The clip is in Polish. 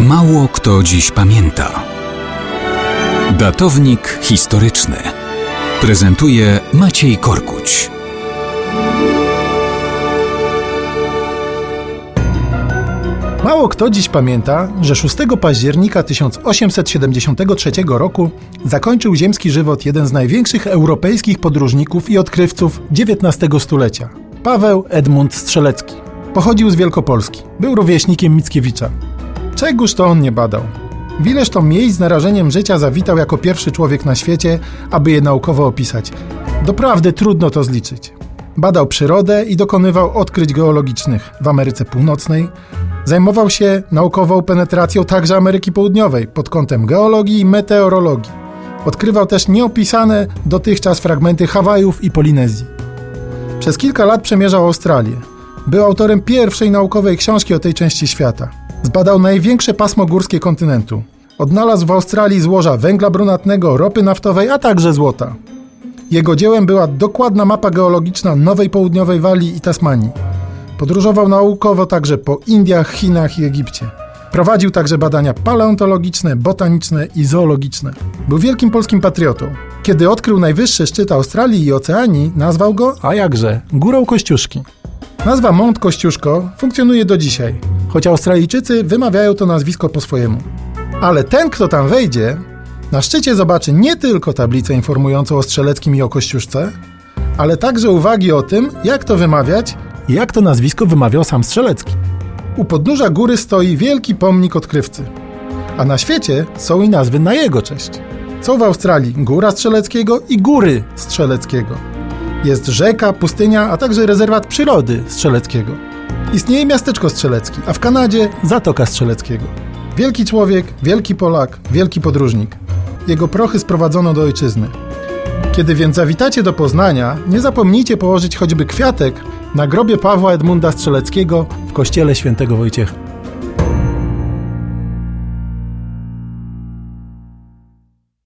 Mało kto dziś pamięta. Datownik historyczny prezentuje Maciej Korkuć. Mało kto dziś pamięta, że 6 października 1873 roku zakończył ziemski żywot jeden z największych europejskich podróżników i odkrywców XIX stulecia Paweł Edmund Strzelecki. Pochodził z Wielkopolski. Był rówieśnikiem Mickiewicza. Czegoż to on nie badał? W ileż to miejsc z narażeniem życia zawitał jako pierwszy człowiek na świecie, aby je naukowo opisać. Doprawdy trudno to zliczyć. Badał przyrodę i dokonywał odkryć geologicznych w Ameryce Północnej. Zajmował się naukową penetracją także Ameryki Południowej pod kątem geologii i meteorologii. Odkrywał też nieopisane dotychczas fragmenty Hawajów i Polinezji. Przez kilka lat przemierzał Australię. Był autorem pierwszej naukowej książki o tej części świata. Zbadał największe pasmo górskie kontynentu. Odnalazł w Australii złoża węgla brunatnego, ropy naftowej, a także złota. Jego dziełem była dokładna mapa geologiczna Nowej Południowej Walii i Tasmanii. Podróżował naukowo także po Indiach, Chinach i Egipcie. Prowadził także badania paleontologiczne, botaniczne i zoologiczne. Był wielkim polskim patriotą. Kiedy odkrył najwyższy szczyt Australii i Oceanii, nazwał go, a jakże, Górą Kościuszki. Nazwa Mount Kościuszko funkcjonuje do dzisiaj, choć Australijczycy wymawiają to nazwisko po swojemu. Ale ten, kto tam wejdzie, na szczycie zobaczy nie tylko tablicę informującą o Strzeleckim i o Kościuszce, ale także uwagi o tym, jak to wymawiać i jak to nazwisko wymawiał sam Strzelecki. U podnóża góry stoi wielki pomnik odkrywcy, a na świecie są i nazwy na jego cześć. Są w Australii Góra Strzeleckiego i Góry Strzeleckiego. Jest rzeka, pustynia, a także rezerwat przyrody Strzeleckiego. Istnieje miasteczko Strzelecki, a w Kanadzie Zatoka Strzeleckiego. Wielki człowiek, wielki Polak, wielki podróżnik. Jego prochy sprowadzono do ojczyzny. Kiedy więc zawitacie do Poznania, nie zapomnijcie położyć choćby kwiatek na grobie Pawła Edmunda Strzeleckiego w kościele świętego Wojciecha.